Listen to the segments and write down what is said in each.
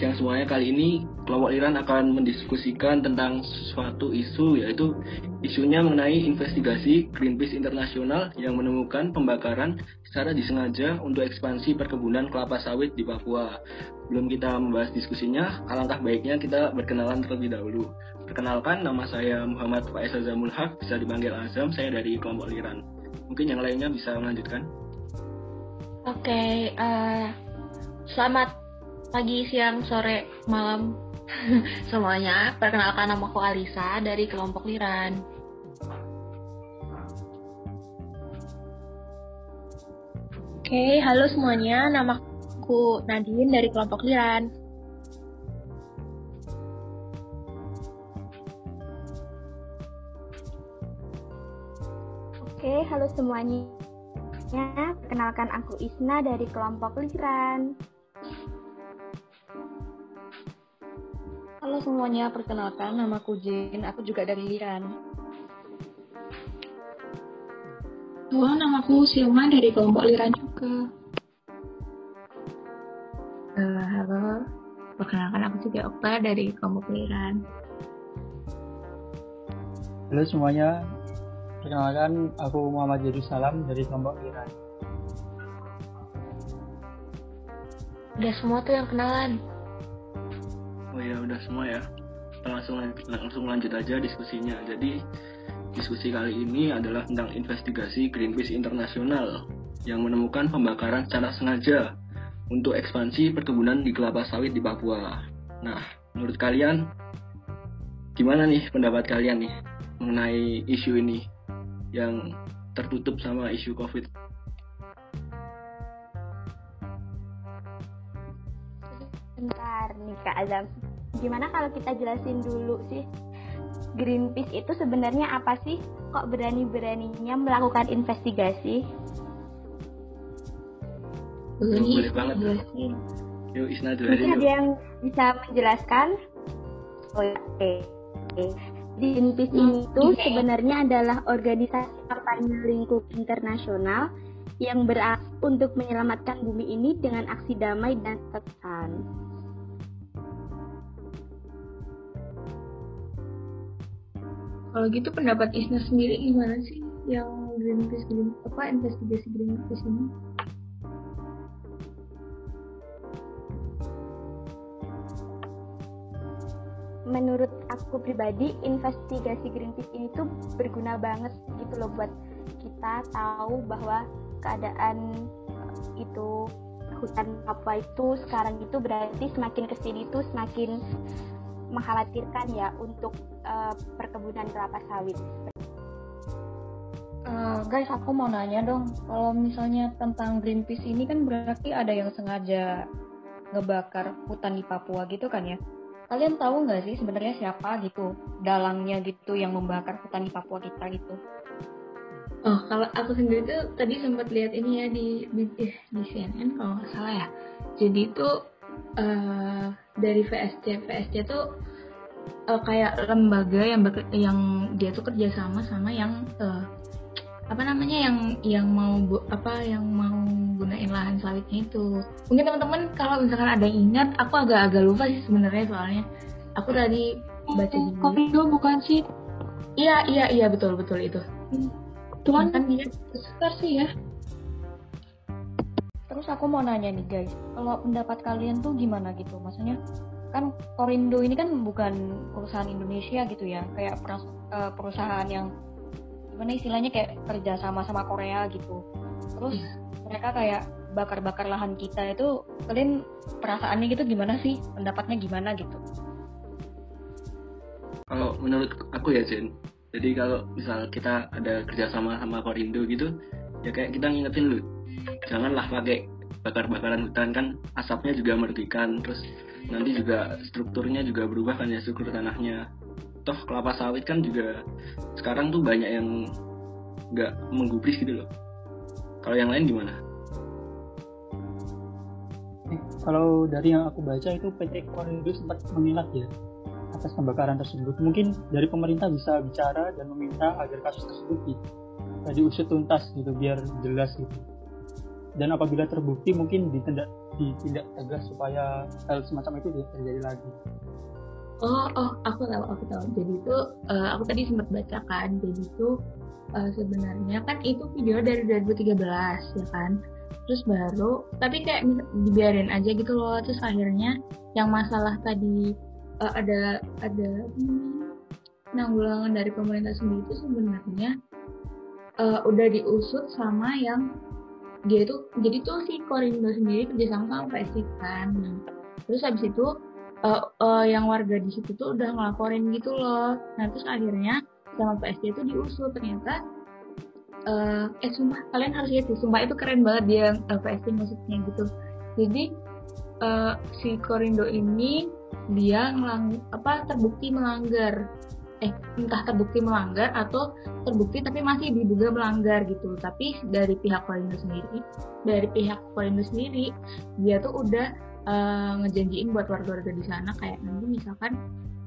siang semuanya. Kali ini kelompok Liran akan mendiskusikan tentang suatu isu yaitu isunya mengenai investigasi Greenpeace Internasional yang menemukan pembakaran secara disengaja untuk ekspansi perkebunan kelapa sawit di Papua. Belum kita membahas diskusinya, alangkah baiknya kita berkenalan terlebih dahulu. Perkenalkan, nama saya Muhammad Faiz Azamul Haq, bisa dipanggil Azam, saya dari kelompok Liran. Mungkin yang lainnya bisa melanjutkan. Oke, okay, uh, eh, selamat pagi, siang, sore, malam semuanya. Perkenalkan nama aku Alisa dari kelompok Liran. Oke, okay, halo semuanya. Nama aku Nadine dari kelompok Liran. Oke, okay, halo semuanya. Perkenalkan aku Isna dari kelompok Liran. Halo semuanya, perkenalkan nama aku Jin, aku juga dari Liran. Halo, nama aku Silma dari kelompok Liran juga. Uh, halo, perkenalkan aku juga Okta dari kelompok Liran. Halo semuanya, perkenalkan aku Muhammad Salam dari kelompok Liran. Udah semua tuh yang kenalan. Udah semua ya. Langsung langsung lanjut aja diskusinya. Jadi diskusi kali ini adalah tentang investigasi Greenpeace Internasional yang menemukan pembakaran secara sengaja untuk ekspansi perkebunan di kelapa sawit di Papua. Nah, menurut kalian gimana nih pendapat kalian nih mengenai isu ini yang tertutup sama isu COVID? Bentar nih Kak Azam. Gimana kalau kita jelasin dulu sih Greenpeace itu sebenarnya apa sih? Kok berani-beraninya melakukan investigasi? Boleh, boleh banget. Yuk Isna dulu Mungkin ada yang bisa menjelaskan? Oh, oke. Okay. Greenpeace ini itu sebenarnya adalah organisasi kampanye lingkup internasional yang berak untuk menyelamatkan bumi ini dengan aksi damai dan tekan. Kalau gitu pendapat Isna sendiri gimana sih yang Greenpeace Green apa investigasi Greenpeace ini? Menurut aku pribadi, investigasi Greenpeace ini tuh berguna banget gitu loh buat kita tahu bahwa keadaan itu hutan Papua itu sekarang itu berarti semakin ke sini tuh semakin mengkhawatirkan ya untuk uh, perkebunan kelapa sawit. Uh, guys, aku mau nanya dong, kalau misalnya tentang Greenpeace ini kan berarti ada yang sengaja ngebakar hutan di Papua gitu kan ya? Kalian tahu nggak sih sebenarnya siapa gitu dalangnya gitu yang membakar hutan di Papua kita gitu? Oh, kalau aku sendiri tuh tadi sempat lihat ini ya di di, di CNN kalau nggak salah ya. Jadi itu uh, dari VSC VSC tuh uh, kayak lembaga yang yang dia tuh kerjasama sama yang uh, apa namanya yang yang mau bu, apa yang mau gunain lahan sawitnya itu. Mungkin teman-teman kalau misalkan ada yang ingat aku agak-agak lupa sih sebenarnya soalnya. Aku tadi baca di Kopindo bukan sih? Iya iya iya betul betul itu. Tuhan kan dia besar sih ya Terus aku mau nanya nih guys, kalau pendapat kalian tuh gimana gitu? Maksudnya kan Korindo ini kan bukan perusahaan Indonesia gitu ya, kayak eh, perusahaan yang gimana istilahnya kayak kerja sama sama Korea gitu. Terus mereka kayak bakar-bakar lahan kita itu, kalian perasaannya gitu gimana sih? Pendapatnya gimana gitu? Kalau menurut aku ya Jen, jadi kalau misal kita ada kerjasama sama Korindo gitu, ya kayak kita ngingetin lu janganlah pakai bakar-bakaran hutan kan asapnya juga merugikan terus nanti juga strukturnya juga berubah kan ya struktur tanahnya toh kelapa sawit kan juga sekarang tuh banyak yang nggak menggubris gitu loh kalau yang lain gimana? Kalau dari yang aku baca itu PT Korindo sempat menilai ya atas pembakaran tersebut. Mungkin dari pemerintah bisa bicara dan meminta agar kasus tersebut diusut tuntas gitu biar jelas gitu dan apabila terbukti mungkin ditindak ditindak tegas supaya hal semacam itu tidak terjadi lagi. Oh, oh, aku tahu, aku tahu. Jadi itu uh, aku tadi sempat bacakan. Jadi itu uh, sebenarnya kan itu video dari 2013 ya kan. Terus baru, tapi kayak dibiarin aja gitu loh. Terus akhirnya yang masalah tadi uh, ada ada penanggulangan dari pemerintah sendiri itu sebenarnya uh, udah diusut sama yang dia itu jadi tuh si Korindo sendiri kerjasama sama PSI kan. Nah, terus habis itu uh, uh, yang warga di situ tuh udah ngelaporin gitu loh. Nah terus akhirnya sama PSI itu diusut. Ternyata uh, eh sumpah kalian harus lihat sih. Sumpah itu keren banget dia uh, PSI maksudnya gitu. Jadi uh, si Korindo ini dia ngelang apa terbukti melanggar eh entah terbukti melanggar atau terbukti tapi masih diduga melanggar gitu. Tapi dari pihak Korindo sendiri dari pihak Korindo sendiri dia tuh udah uh, ngejanjiin buat warga-warga di sana kayak nanti misalkan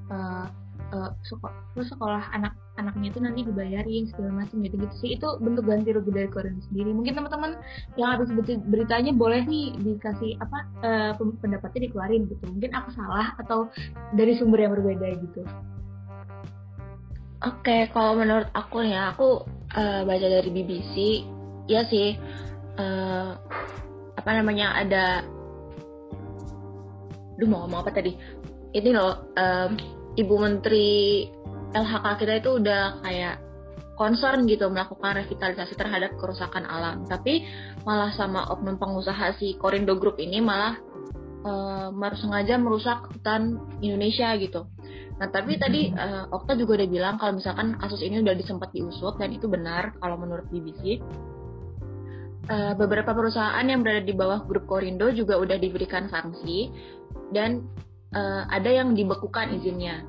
uh, uh, sekolah, sekolah anak-anaknya itu nanti dibayarin segala macam gitu gitu sih. Itu bentuk ganti rugi dari Korindo sendiri. Mungkin teman-teman yang habis beritanya boleh nih dikasih apa uh, pendapatnya dikeluarin gitu. Mungkin aku salah atau dari sumber yang berbeda gitu Oke, kalau menurut aku ya, aku uh, baca dari BBC, ya sih, uh, apa namanya ada, duh mau ngomong apa tadi? Ini loh, um, Ibu Menteri LHK kita itu udah kayak concern gitu melakukan revitalisasi terhadap kerusakan alam, tapi malah sama oknum pengusaha si Korindo Group ini malah uh, sengaja merusak hutan Indonesia gitu Nah, tapi tadi uh, Okta juga udah bilang kalau misalkan kasus ini udah disempat diusut dan itu benar kalau menurut BBC. Uh, eh, beberapa perusahaan yang berada di bawah grup Korindo juga udah diberikan sanksi dan uh, ada yang dibekukan izinnya.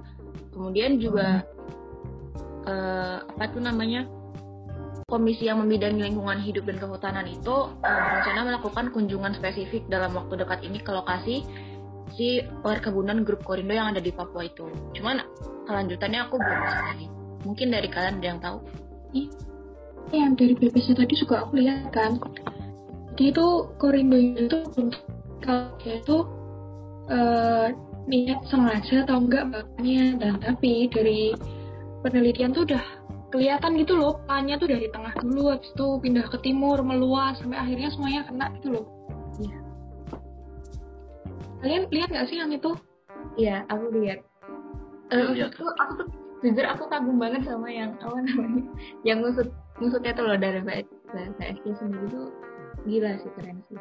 Kemudian juga uh, apa tuh namanya? Komisi yang membidangi lingkungan hidup dan kehutanan itu uh, berencana melakukan kunjungan spesifik dalam waktu dekat ini ke lokasi si perkebunan grup Korindo yang ada di Papua itu. Cuman kelanjutannya aku belum tahu Mungkin dari kalian ada yang tahu? Yang dari BBC tadi juga aku lihat kan. Dia itu Korindo itu kalau dia itu uh, niat sengaja atau enggak makanya dan tapi dari penelitian tuh udah kelihatan gitu loh pannya tuh dari tengah dulu habis itu pindah ke timur meluas sampai akhirnya semuanya kena gitu loh kalian lihat nggak sih yang itu? Iya aku lihat. Uh, aku, aku tuh jujur aku kagum banget sama yang apa namanya yang ngusut ngusutnya tuh loh dari PSG sendiri tuh gila sih keren sih.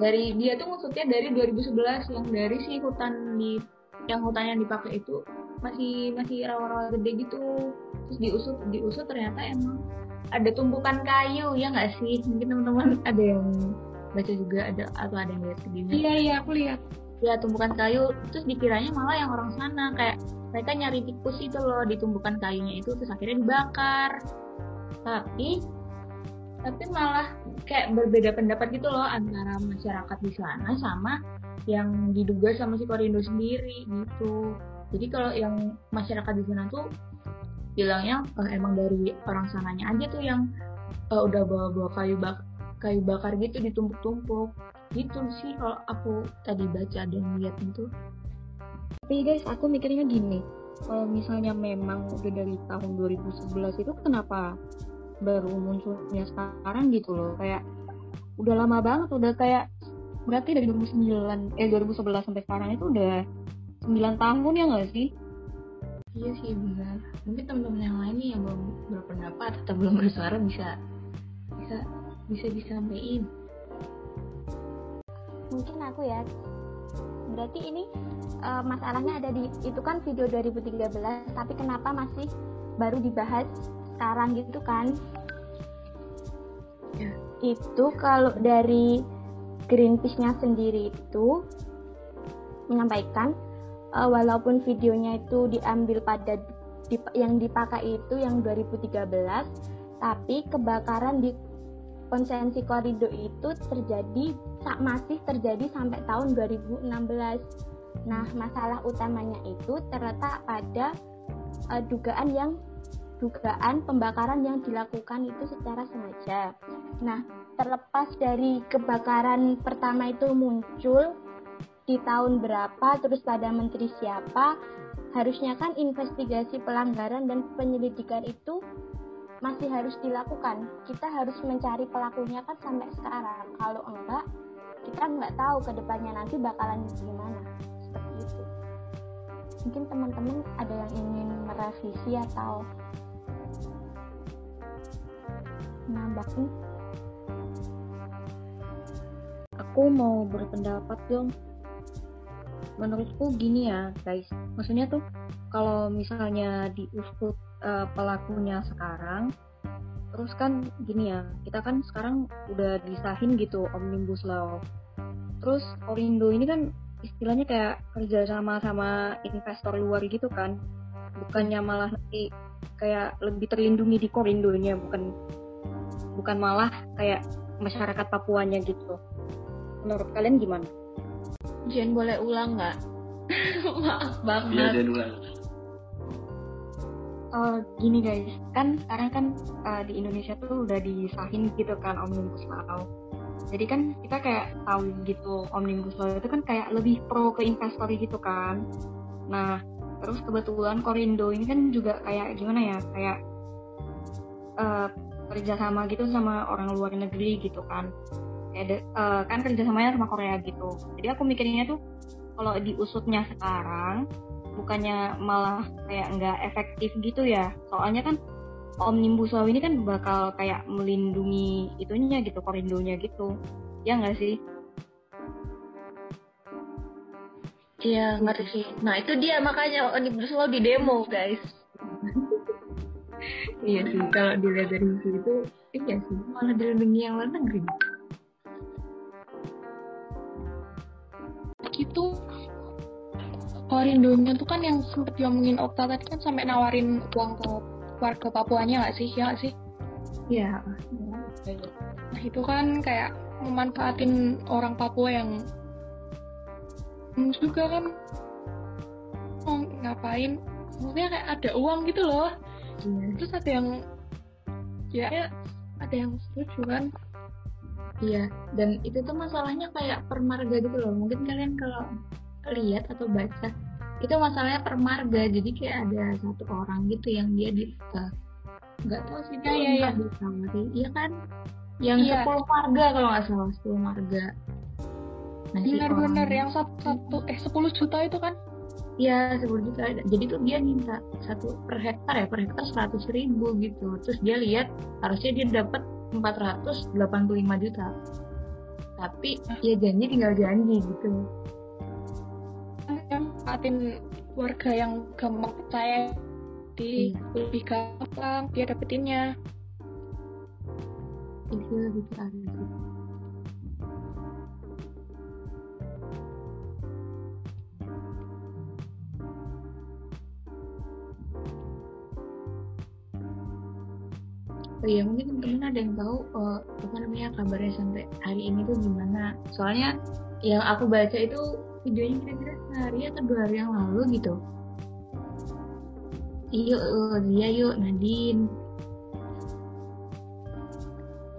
Dari dia tuh ngusutnya dari 2011 yang dari si hutan di yang hutan yang dipakai itu masih masih rawa-rawa gede gitu. Terus diusut diusut ternyata emang ada tumpukan kayu ya nggak sih? Mungkin teman-teman ada yang baca juga ada atau ada yang lihat sendiri iya iya aku lihat. Ya tumpukan kayu. Terus dikiranya malah yang orang sana kayak mereka nyari tikus itu loh di tumpukan kayunya itu terus akhirnya dibakar. Tapi tapi malah kayak berbeda pendapat gitu loh antara masyarakat di sana sama yang diduga sama si Korindo sendiri gitu. Jadi kalau yang masyarakat di sana tuh bilangnya oh, emang dari orang sananya aja tuh yang uh, udah bawa-bawa kayu bak kayu bakar gitu ditumpuk-tumpuk. Gitu sih kalau aku tadi baca dan lihat itu. Tapi guys aku mikirnya gini kalau misalnya memang udah dari tahun 2011 itu kenapa baru munculnya sekarang gitu loh? Kayak udah lama banget udah kayak berarti dari 2009 eh 2011 sampai sekarang itu udah 9 tahun ya nggak sih? Iya sih benar. Mungkin teman-teman yang lain nih yang belum berpendapat atau belum bersuara bisa bisa bisa disampaikan mungkin aku ya. Berarti ini uh, masalahnya ada di itu kan video 2013 tapi kenapa masih baru dibahas sekarang gitu kan? Ya. itu kalau dari Greenpeace-nya sendiri itu menyampaikan uh, walaupun videonya itu diambil pada di, yang dipakai itu yang 2013 tapi kebakaran di konsensi koridor itu terjadi masih terjadi sampai tahun 2016. Nah, masalah utamanya itu terletak pada uh, dugaan yang dugaan pembakaran yang dilakukan itu secara sengaja. Nah, terlepas dari kebakaran pertama itu muncul di tahun berapa, terus pada menteri siapa, harusnya kan investigasi pelanggaran dan penyelidikan itu masih harus dilakukan. Kita harus mencari pelakunya kan sampai sekarang. Kalau enggak, kita nggak tahu ke depannya nanti bakalan gimana. Seperti itu. Mungkin teman-teman ada yang ingin merevisi atau nambahin aku mau berpendapat dong menurutku gini ya guys maksudnya tuh kalau misalnya diusut uh, pelakunya sekarang terus kan gini ya kita kan sekarang udah disahin gitu omnibus law terus Orindo ini kan istilahnya kayak kerja sama sama investor luar gitu kan bukannya malah nanti kayak lebih terlindungi di Korindonya bukan bukan malah kayak masyarakat Papuanya gitu menurut kalian gimana? Jen boleh ulang nggak? Maaf banget. Iya, Jen ulang. Uh, gini guys, kan sekarang kan uh, di Indonesia tuh udah disahin gitu kan omnibus law. Jadi kan kita kayak tahu gitu omnibus law itu kan kayak lebih pro ke investor gitu kan. Nah, terus kebetulan Korindo ini kan juga kayak gimana ya, kayak uh, kerjasama gitu sama orang luar negeri gitu kan kayak uh, kan kerjasamanya sama Korea gitu jadi aku mikirnya tuh kalau diusutnya sekarang bukannya malah kayak nggak efektif gitu ya soalnya kan omnibus law ini kan bakal kayak melindungi itunya gitu korindonya gitu ya nggak sih Iya, ngerti sih. Nah, itu dia makanya omnibus law di demo, guys. iya sih, kalau dilihat dari situ, iya sih, malah dilindungi yang luar negeri. Itu Korindonya tuh kan yang sempet diomongin Okta tadi kan sampai nawarin uang ke warga Papuanya nggak sih? Ya nggak sih? Iya. Nah itu kan kayak memanfaatin orang Papua yang juga kan oh, ngapain? Maksudnya kayak ada uang gitu loh. Iya. Terus ada yang ya, ya ada yang setuju kan? Iya, dan itu tuh masalahnya kayak permarga gitu loh. Mungkin kalian kalau lihat atau baca, itu masalahnya permarga. Jadi kayak ada satu orang gitu yang dia di uh, nggak tahu sih dia ya, ya. ditawari, iya kan? Yang iya. sepuluh marga kalau nggak salah sepuluh marga. Nah, Benar-benar yang satu, satu eh sepuluh juta itu kan? Iya, sepuluh juta. Jadi tuh dia minta satu per hektar ya, per hektar seratus ribu gitu. Terus dia lihat harusnya dia dapat 485 juta tapi ya janji tinggal janji gitu yang patin warga yang gampang percaya di iya. lebih gampang dia dapetinnya itu lebih ke oh iya mungkin temen-temen ada yang tahu uh, apa namanya kabarnya sampai hari ini tuh gimana? Soalnya yang aku baca itu videonya kira-kira sehari atau dua hari yang lalu gitu. Yuk dia yuk Nadine.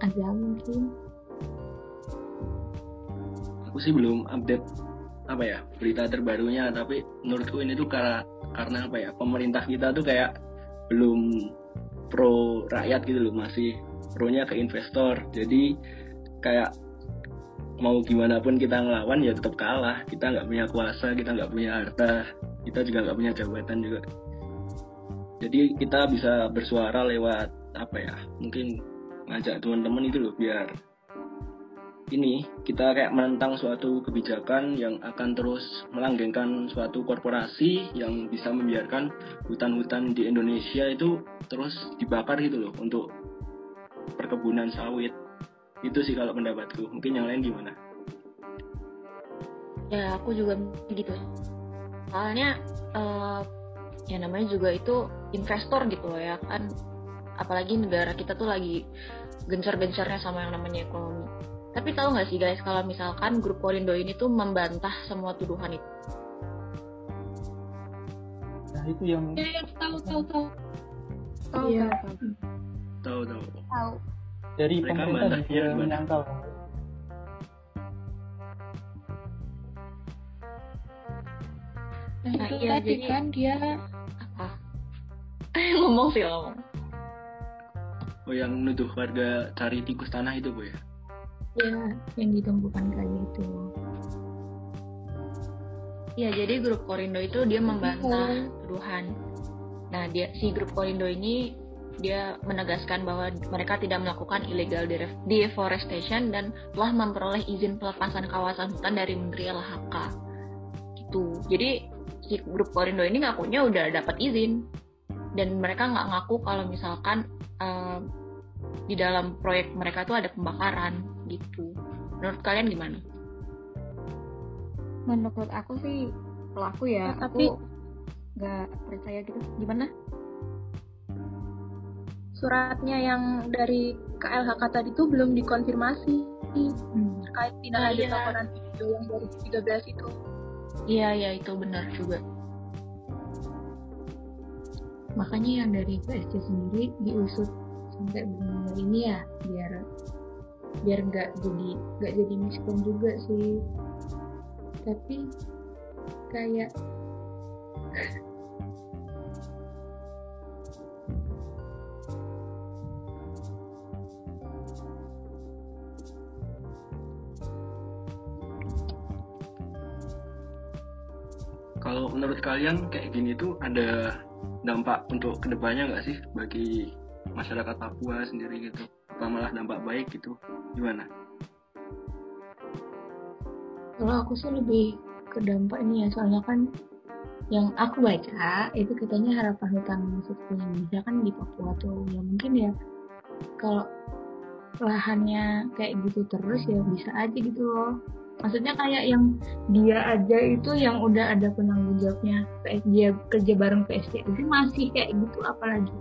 Ada mungkin aku sih belum update apa ya berita terbarunya tapi menurutku ini tuh karena karena apa ya pemerintah kita tuh kayak belum pro rakyat gitu loh masih pro-nya ke investor. Jadi kayak mau gimana pun kita ngelawan ya tetap kalah. Kita nggak punya kuasa kita nggak punya harta kita juga nggak punya jabatan juga. Jadi kita bisa bersuara lewat apa ya mungkin ngajak teman-teman itu loh biar ini kita kayak menentang suatu kebijakan yang akan terus melanggengkan suatu korporasi yang bisa membiarkan hutan-hutan di Indonesia itu terus dibakar gitu loh untuk perkebunan sawit itu sih kalau pendapatku mungkin yang lain gimana ya aku juga gitu soalnya uh, ya namanya juga itu investor gitu loh ya kan apalagi negara kita tuh lagi gencar-gencarnya sama yang namanya ekonomi tapi tahu nggak sih guys kalau misalkan grup Korindo ini tuh membantah semua tuduhan itu? Nah itu yang. Ya, ya tahu tahu tahu. Tahu Iya. tahu tahu tahu Dari Mereka pemerintah juga Ya, gimana? menyangkal. Nah, Nah, itu iya, tadi jadi- kan dia apa ngomong sih ngomong oh yang nuduh warga cari tikus tanah itu bu ya Ya, yang ditemukan kali itu. Iya, jadi grup Korindo itu dia membantah tuduhan. Nah, dia si grup Korindo ini dia menegaskan bahwa mereka tidak melakukan illegal deforestation dan telah memperoleh izin pelepasan kawasan hutan dari Menteri LHK. Gitu. Jadi si grup Korindo ini ngakunya udah dapat izin dan mereka nggak ngaku kalau misalkan eh, di dalam proyek mereka tuh ada pembakaran gitu. Menurut kalian gimana? menurut aku sih kalau aku ya Nah, tapi- aku nggak percaya gitu gimana suratnya yang dari KLHK tadi tuh belum dikonfirmasi Hmm. terkait tidak Oh, ada iya. laporan video yang 2013 itu. Iya, iya itu benar juga. Makanya yang dari PSC sendiri diusut sampai benar ini ya biar biar nggak jadi nggak jadi miskom juga sih. Tapi kayak kalian kayak gini tuh ada dampak untuk ke depannya nggak sih bagi masyarakat Papua sendiri gitu? Apa malah dampak baik gitu? Gimana? Kalau aku sih lebih ke dampak ini ya soalnya kan yang aku baca itu katanya harapan hutan seperti Indonesia kan di Papua tuh. Ya mungkin ya kalau lahannya kayak gitu terus ya bisa aja gitu loh. Maksudnya kayak yang dia aja itu yang udah ada penanggung jawabnya PSG kerja bareng PSG itu masih kayak gitu apalagi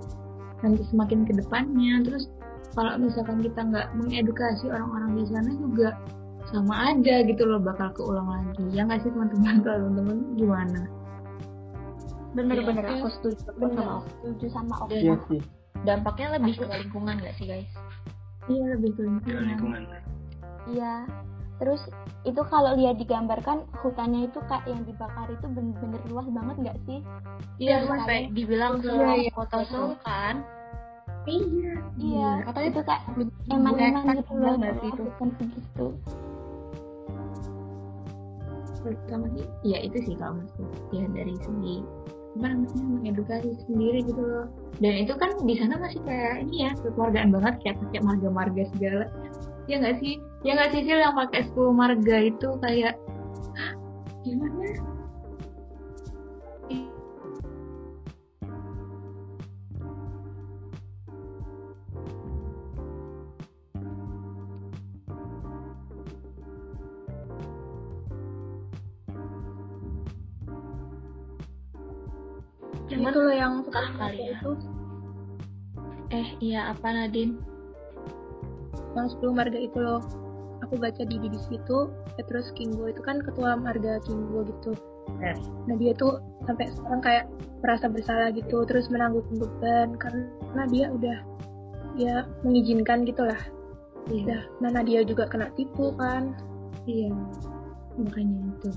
nanti semakin ke depannya. Terus kalau misalkan kita nggak mengedukasi orang-orang di sana juga sama aja gitu loh bakal keulang lagi. Ya nggak sih teman-teman? Kalau teman-teman gimana? Bener-bener Iya, aku setuju bener sama setuju sama Oka Iya sih. Dampaknya lebih ke lingkungan nggak sih guys? iya lebih ke ke lingkungan lingkungan. Iya. Terus itu kalau lihat digambarkan hutannya itu kayak yang dibakar itu bener-bener luas banget nggak sih? Iya, Iya, sampai kan? dibilang Iya, seluruh iya. kota Seoul kan? iya Iya. katanya itu kayak Hektar eman-eman gitu loh itu hutan segitu. pertama sih ya itu sih kalau menurutku ya dari segi apa namanya mengedukasi sendiri gitu loh dan itu kan di sana masih kayak ini ya kekeluargaan banget kayak pakai marga-marga segala ya nggak sih ya nggak sih Sil, yang pakai 10 marga itu kayak "Hah, gimana Yang itu loh yang Salah kali ya. itu Eh iya apa Nadine? yang 10 marga itu loh. Aku baca di BBC itu, Petrus Kinggo itu kan ketua marga Kinggo gitu. Nah dia tuh sampai sekarang kayak merasa bersalah gitu, terus menanggung beban karena dia udah ya mengizinkan gitulah. iya Nah, nah dia juga kena tipu kan. iya makanya itu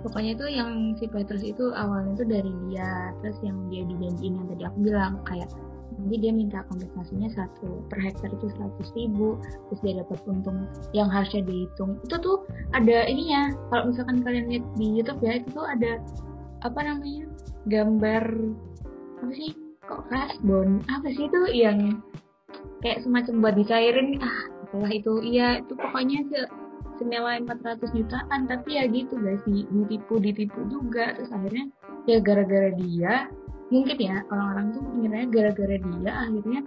pokoknya itu yang si Petrus itu awalnya itu dari dia terus yang dia dijanjiin yang tadi aku bilang kayak nanti dia minta kompensasinya satu per hektar itu seratus ribu terus dia dapat untung yang harusnya dihitung. Itu tuh ada ininya kalau misalkan kalian lihat di YouTube ya itu tuh ada apa namanya gambar apa sih kok kasbon apa sih itu yang kayak semacam buat dicairin ah setelah itu. Iya itu pokoknya se senilai 400 jutaan tapi ya gitu guys di, ditipu ditipu juga terus akhirnya ya gara-gara dia mungkin ya orang-orang tuh mengira gara-gara dia akhirnya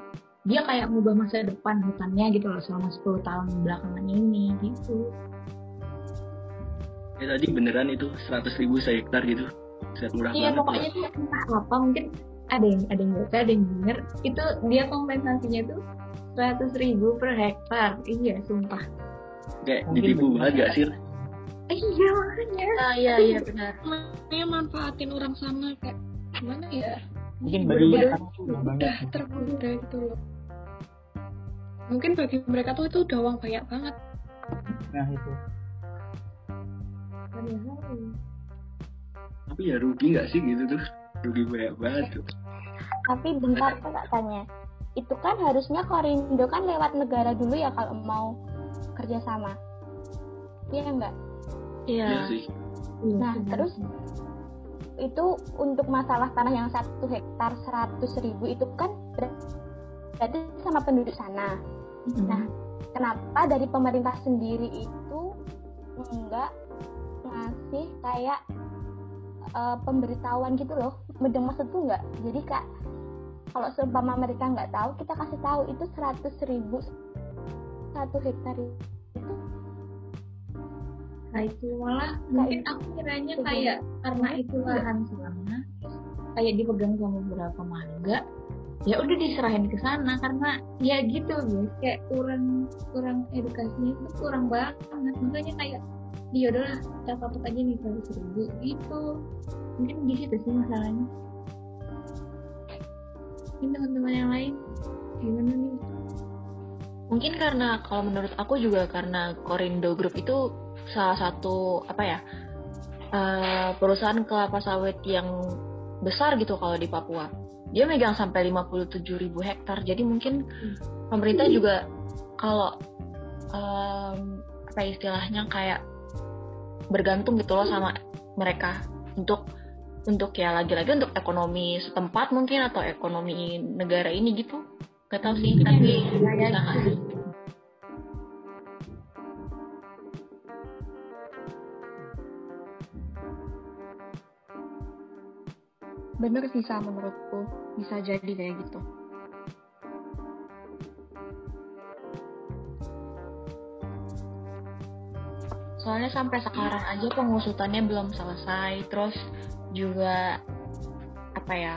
dia kayak ngubah masa depan hutannya gitu loh selama 10 tahun belakangan ini gitu. Ya tadi beneran itu 100 ribu sehektar gitu. Set murah iya pokoknya tuh entah apa mungkin ada yang ada yang baca ada yang denger itu dia kompensasinya tuh 100 ribu per hektar. Iya sumpah. Kayak ditipu banget gak sih? Iya makanya. Ah iya iya benar. Dia manfaatin orang sana kayak gimana ya? Mungkin bagi tuh udah tergoda gitu loh. Mungkin bagi mereka tuh itu udah uang banyak banget. Nah itu. Tapi ya rugi nggak sih gitu tuh? Rugi banyak banget tuh. Tapi bentar aku tak tanya. Itu kan harusnya Korindo kan lewat negara dulu ya kalau mau kerjasama. Iya enggak? Iya. Iya sih. Nah, terus itu untuk masalah tanah yang satu hektar seratus ribu itu kan ber- berarti sama penduduk sana. Nah, kenapa dari pemerintah sendiri itu enggak ngasih kayak eh, pemberitahuan gitu loh? Mendeng maksud tuh enggak? Jadi kak, kalau seumpama mereka nggak tahu, kita kasih tahu itu seratus ribu satu hektar Nah itu malah mungkin aku kiranya kayak karena itu lahan sana, kayak dipegang sama beberapa marga, ya udah diserahin ke sana karena ya gitu guys, kayak kurang kurang edukasinya itu kurang banget, makanya kayak ya udahlah kita patok aja nih seratus ribu gitu, mungkin di situ sih masalahnya. Ini teman-teman yang lain gimana nih? Mungkin karena kalau menurut aku juga karena Korindo Group itu salah satu apa ya eh, perusahaan kelapa sawit yang besar gitu kalau di Papua. Dia megang sampai 57 ribu hektar. Jadi mungkin pemerintah juga kalau em, apa istilahnya kayak bergantung gitu loh sama mereka untuk untuk ya lagi-lagi untuk ekonomi setempat mungkin atau ekonomi negara ini gitu. Gak tau sih, tapi bisa Bener sih menurutku bisa jadi kayak gitu. Soalnya sampai sekarang aja pengusutannya belum selesai, terus juga apa ya,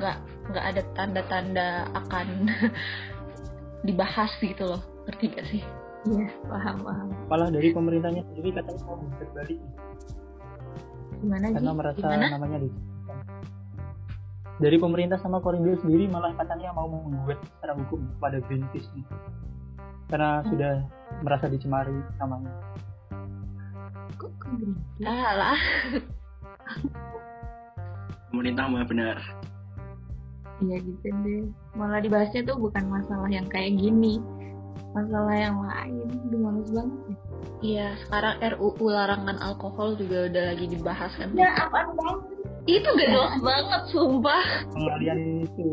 nggak nggak ada tanda-tanda akan dibahas gitu loh, ngerti gak sih? Iya paham paham. malah dari pemerintahnya sendiri katanya mau balik Gimana sih? karena merasa Gimana? namanya di dari pemerintah sama Korindo sendiri malah katanya mau menggugat secara hukum pada Greenpeace nih karena sudah merasa dicemari namanya Kok ke Greenpeace? Ah lah, pemerintah mah benar Iya gitu deh. Malah dibahasnya tuh bukan masalah yang kayak gini, masalah yang lain. Aduh males banget ya. iya sekarang RUU larangan alkohol juga udah lagi dibahas kan? Ya apaan banget? Itu gak jelas banget, sumpah. pengalian itu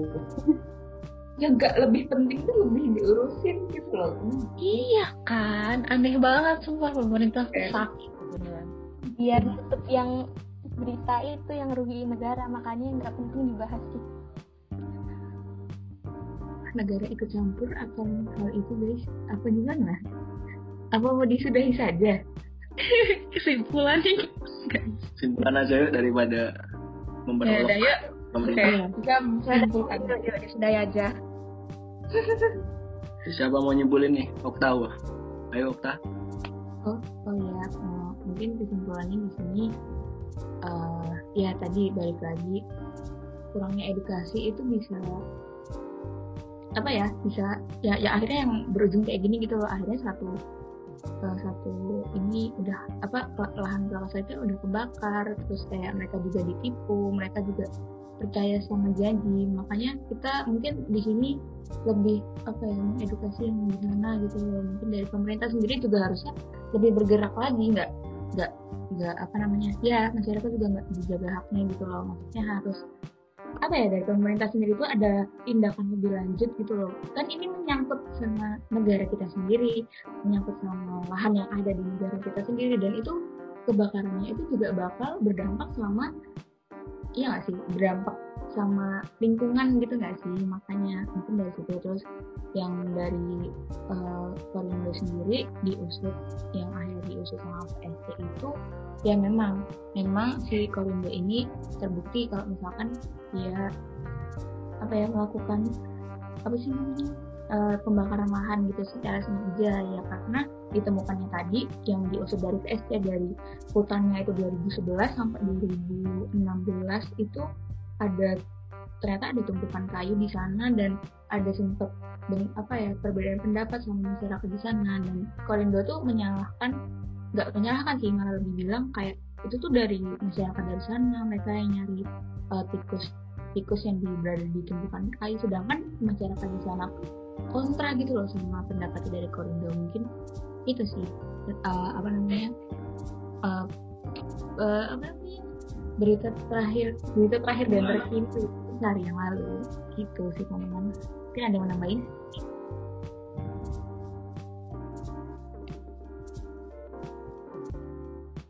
Ya gak lebih penting tuh lebih diurusin gitu loh. Iya kan, aneh banget sumpah pemerintah Eh. sakit beneran. biar nutup yang berita itu yang rugi negara makanya nggak penting dibahas gitu. Negara ikut campur akan hal itu guys. Apa gimana? Apa mau disudahi saja? Kesimpulannya simpulan aja yuk daripada Ya yuk, pemerintah kita menyimpulkan. Sudah aja. siapa mau nyebulin nih Okta wah. ayo Okta Oh, oh ya, mungkin kesimpulannya di sini eh, ya tadi balik lagi kurangnya edukasi itu bisa apa ya bisa ya ya akhirnya yang berujung kayak gini gitu loh akhirnya satu eh, satu ini udah apa lahan kelapa sawitnya udah kebakar terus kayak mereka juga ditipu mereka juga percaya sama janji makanya kita mungkin di sini lebih apa ya edukasi yang di sana gitu loh. Mungkin dari pemerintah sendiri juga harusnya lebih bergerak lagi nggak nggak nggak apa namanya ya masyarakat juga nggak dijaga haknya gitu loh. Maksudnya harus apa ya dari pemerintah sendiri itu ada tindakan lebih lanjut gitu loh. Kan ini menyangkut sama negara kita sendiri menyangkut sama lahan yang ada di negara kita sendiri dan itu kebakarannya itu juga bakal berdampak sama iya nggak sih berdampak sama lingkungan gitu nggak sih? Makanya mungkin dari situ terus yang dari uh, sendiri diusut yang akhirnya diusut sama PSC itu ya memang memang si Korindo ini terbukti kalau misalkan dia apa ya melakukan apa sih eh, pembakaran lahan gitu secara sengaja ya karena ditemukannya tadi yang diusut dari PSC dari hutannya itu 2011 sampai 2016 itu ada ternyata ada tumpukan kayu di sana dan ada sempat apa ya perbedaan pendapat sama masyarakat di sana. Dan Korindo tuh menyalahkan nggak menyalahkan sih malah lebih bilang kayak itu tuh dari masyarakat dari sana mereka yang nyari uh, tikus tikus yang berada di tumpukan kayu. Sedangkan masyarakat di sana kontra gitu loh sama pendapat dari Korindo. Mungkin itu sih uh, apa namanya uh, uh, apa namanya berita terakhir berita terakhir dan terkini sehari yang lalu gitu sih teman-teman mungkin ada yang mau nambahin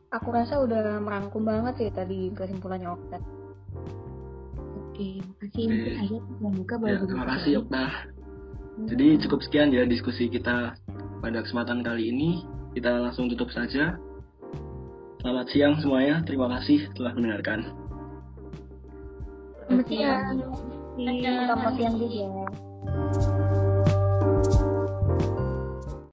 Aku rasa udah merangkum banget sih tadi kesimpulannya Okta. oke makasih mungkin Oke. aja yang buka Ya, baru terima kasih Okta. Jadi cukup sekian ya diskusi kita pada kesempatan kali ini. Kita langsung tutup saja. Selamat siang semuanya. Terima kasih telah mendengarkan. Selamat siang. Selamat siang juga.